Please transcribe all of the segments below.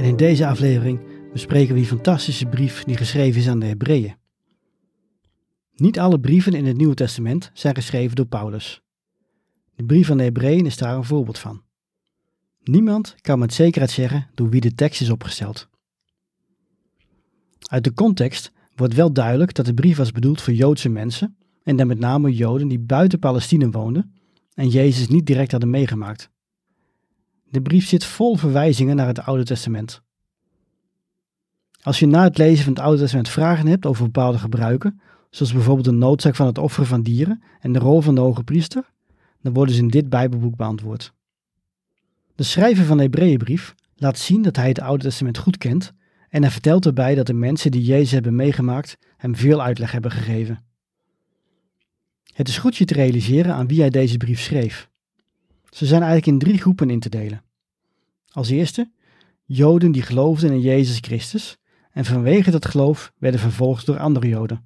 En in deze aflevering bespreken we die fantastische brief die geschreven is aan de Hebreeën. Niet alle brieven in het Nieuwe Testament zijn geschreven door Paulus. De brief aan de Hebreeën is daar een voorbeeld van. Niemand kan met zekerheid zeggen door wie de tekst is opgesteld. Uit de context wordt wel duidelijk dat de brief was bedoeld voor Joodse mensen en dan met name Joden die buiten Palestina woonden en Jezus niet direct hadden meegemaakt. De brief zit vol verwijzingen naar het Oude Testament. Als je na het lezen van het Oude Testament vragen hebt over bepaalde gebruiken, zoals bijvoorbeeld de noodzaak van het offeren van dieren en de rol van de hoge priester, dan worden ze in dit Bijbelboek beantwoord. De schrijver van de Hebreeënbrief laat zien dat hij het Oude Testament goed kent en hij vertelt erbij dat de mensen die Jezus hebben meegemaakt hem veel uitleg hebben gegeven. Het is goed je te realiseren aan wie hij deze brief schreef. Ze zijn eigenlijk in drie groepen in te delen. Als eerste, Joden die geloofden in Jezus Christus en vanwege dat geloof werden vervolgd door andere Joden.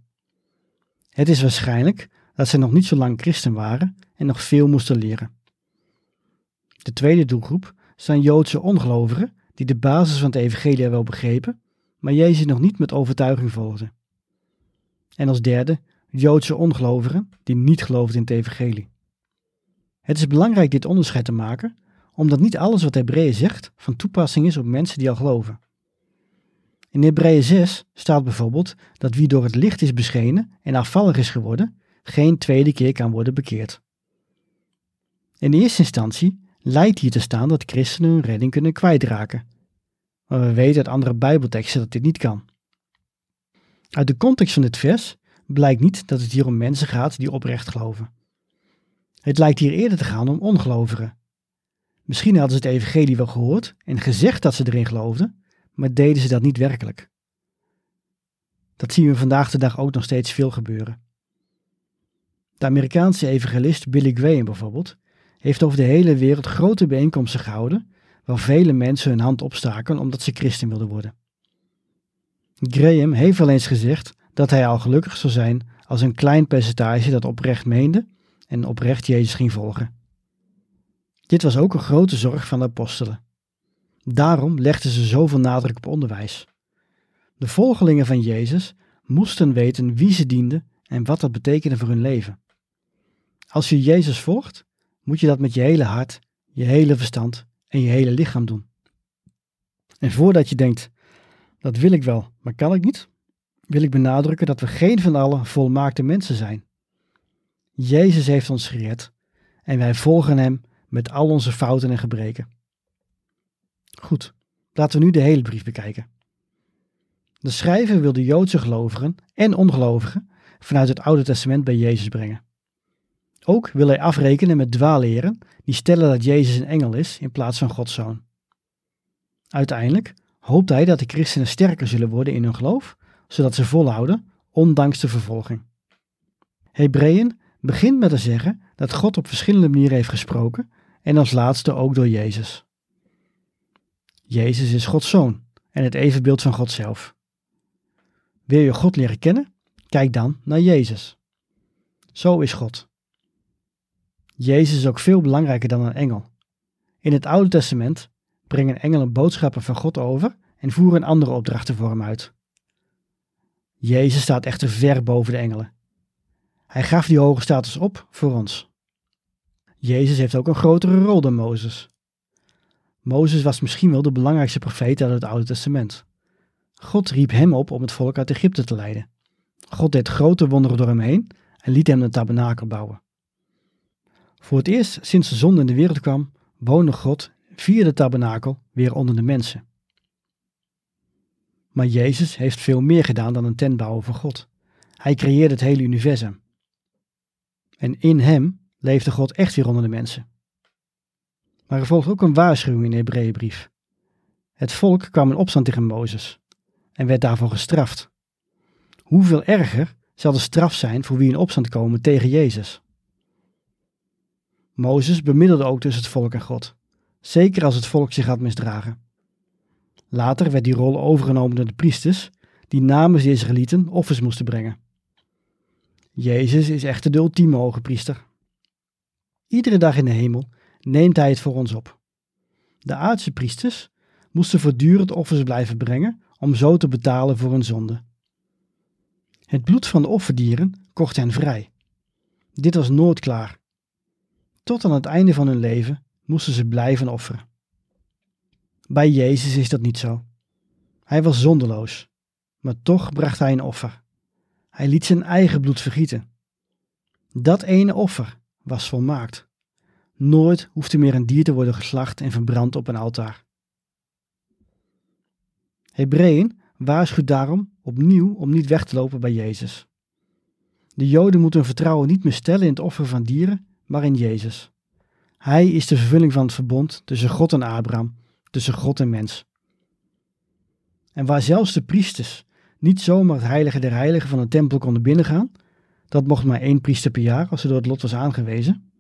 Het is waarschijnlijk dat ze nog niet zo lang christen waren en nog veel moesten leren. De tweede doelgroep zijn Joodse ongelovigen die de basis van het evangelie wel begrepen, maar Jezus nog niet met overtuiging volgden. En als derde, Joodse ongelovigen die niet geloofden in het evangelie. Het is belangrijk dit onderscheid te maken, omdat niet alles wat Hebreeën zegt van toepassing is op mensen die al geloven. In Hebreeën 6 staat bijvoorbeeld dat wie door het licht is beschenen en afvallig is geworden, geen tweede keer kan worden bekeerd. In eerste instantie lijkt hier te staan dat christenen hun redding kunnen kwijtraken, maar we weten uit andere Bijbelteksten dat dit niet kan. Uit de context van dit vers blijkt niet dat het hier om mensen gaat die oprecht geloven. Het lijkt hier eerder te gaan om ongelovigen. Misschien hadden ze het evangelie wel gehoord en gezegd dat ze erin geloofden, maar deden ze dat niet werkelijk. Dat zien we vandaag de dag ook nog steeds veel gebeuren. De Amerikaanse evangelist Billy Graham bijvoorbeeld heeft over de hele wereld grote bijeenkomsten gehouden waar vele mensen hun hand opstaken omdat ze christen wilden worden. Graham heeft wel eens gezegd dat hij al gelukkig zou zijn als een klein percentage dat oprecht meende en oprecht Jezus ging volgen. Dit was ook een grote zorg van de apostelen. Daarom legden ze zoveel nadruk op onderwijs. De volgelingen van Jezus moesten weten wie ze dienden en wat dat betekende voor hun leven. Als je Jezus volgt, moet je dat met je hele hart, je hele verstand en je hele lichaam doen. En voordat je denkt, dat wil ik wel, maar kan ik niet, wil ik benadrukken dat we geen van allen volmaakte mensen zijn. Jezus heeft ons gered en wij volgen Hem met al onze fouten en gebreken. Goed, laten we nu de hele brief bekijken. De schrijver wil de Joodse gelovigen en ongelovigen vanuit het Oude Testament bij Jezus brengen. Ook wil hij afrekenen met dwaalleren die stellen dat Jezus een engel is in plaats van Gods zoon. Uiteindelijk hoopt hij dat de christenen sterker zullen worden in hun geloof, zodat ze volhouden, ondanks de vervolging. Hebreeën begint met te zeggen dat God op verschillende manieren heeft gesproken en als laatste ook door Jezus. Jezus is Gods zoon en het evenbeeld van God zelf. Wil je God leren kennen? Kijk dan naar Jezus. Zo is God. Jezus is ook veel belangrijker dan een engel. In het Oude Testament brengen engelen boodschappen van God over en voeren andere opdrachten voor hem uit. Jezus staat echter ver boven de engelen. Hij gaf die hoge status op voor ons. Jezus heeft ook een grotere rol dan Mozes. Mozes was misschien wel de belangrijkste profeet uit het Oude Testament. God riep hem op om het volk uit Egypte te leiden. God deed grote wonderen door hem heen en liet hem een tabernakel bouwen. Voor het eerst sinds de zon in de wereld kwam, woonde God via de tabernakel weer onder de mensen. Maar Jezus heeft veel meer gedaan dan een tent bouwen voor God. Hij creëerde het hele universum. En in hem leefde God echt weer onder de mensen. Maar er volgt ook een waarschuwing in de Hebreeënbrief. Het volk kwam in opstand tegen Mozes en werd daarvoor gestraft. Hoeveel erger zal de straf zijn voor wie in opstand komen tegen Jezus? Mozes bemiddelde ook tussen het volk en God, zeker als het volk zich had misdragen. Later werd die rol overgenomen door de priesters, die namens de Israëlieten offers moesten brengen. Jezus is echter de ultieme hoge priester. Iedere dag in de hemel neemt hij het voor ons op. De aardse priesters moesten voortdurend offers blijven brengen om zo te betalen voor hun zonde. Het bloed van de offerdieren kocht hen vrij. Dit was nooit klaar. Tot aan het einde van hun leven moesten ze blijven offeren. Bij Jezus is dat niet zo. Hij was zonderloos, maar toch bracht hij een offer. Hij liet zijn eigen bloed vergieten. Dat ene offer was volmaakt. Nooit hoefde meer een dier te worden geslacht en verbrand op een altaar. Hebreeën waarschuwt daarom opnieuw om niet weg te lopen bij Jezus. De Joden moeten hun vertrouwen niet meer stellen in het offer van dieren, maar in Jezus. Hij is de vervulling van het verbond tussen God en Abraham, tussen God en mens. En waar zelfs de priesters niet zomaar het heilige der heiligen van de tempel konden binnengaan, dat mocht maar één priester per jaar als er door het lot was aangewezen,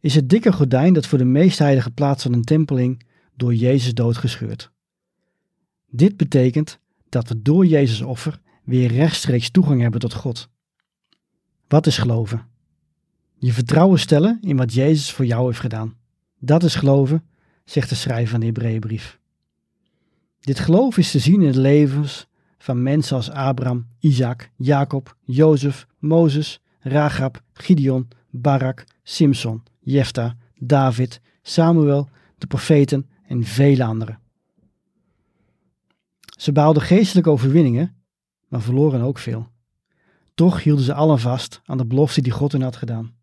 is het dikke gordijn dat voor de meest heilige plaats van een tempel hing door Jezus doodgescheurd. Dit betekent dat we door Jezus offer weer rechtstreeks toegang hebben tot God. Wat is geloven? Je vertrouwen stellen in wat Jezus voor jou heeft gedaan. Dat is geloven, zegt de schrijver van de Hebreeënbrief. Dit geloof is te zien in de levens van mensen als Abraham, Isaac, Jacob, Jozef, Mozes, Rahab, Gideon, Barak, Simson, Jefta, David, Samuel, de profeten en vele anderen. Ze behaalden geestelijke overwinningen, maar verloren ook veel. Toch hielden ze allen vast aan de belofte die God hen had gedaan.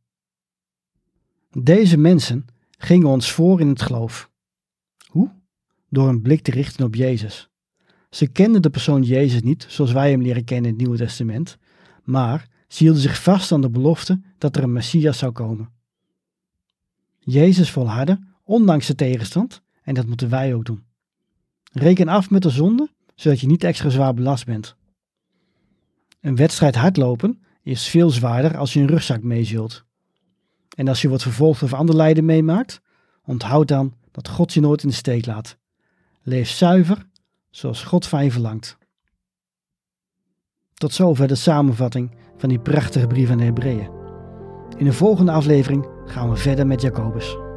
Deze mensen gingen ons voor in het geloof. Hoe? Door een blik te richten op Jezus. Ze kenden de persoon Jezus niet zoals wij hem leren kennen in het Nieuwe Testament, maar ze hielden zich vast aan de belofte dat er een Messias zou komen. Jezus volhardde, ondanks de tegenstand, en dat moeten wij ook doen. Reken af met de zonde, zodat je niet extra zwaar belast bent. Een wedstrijd hardlopen is veel zwaarder als je een rugzak meezult. En als je wordt vervolgd of ander lijden meemaakt, onthoud dan dat God je nooit in de steek laat. Leef zuiver, zoals God van je verlangt. Tot zover de samenvatting van die prachtige brief aan de Hebreeën. In de volgende aflevering gaan we verder met Jacobus.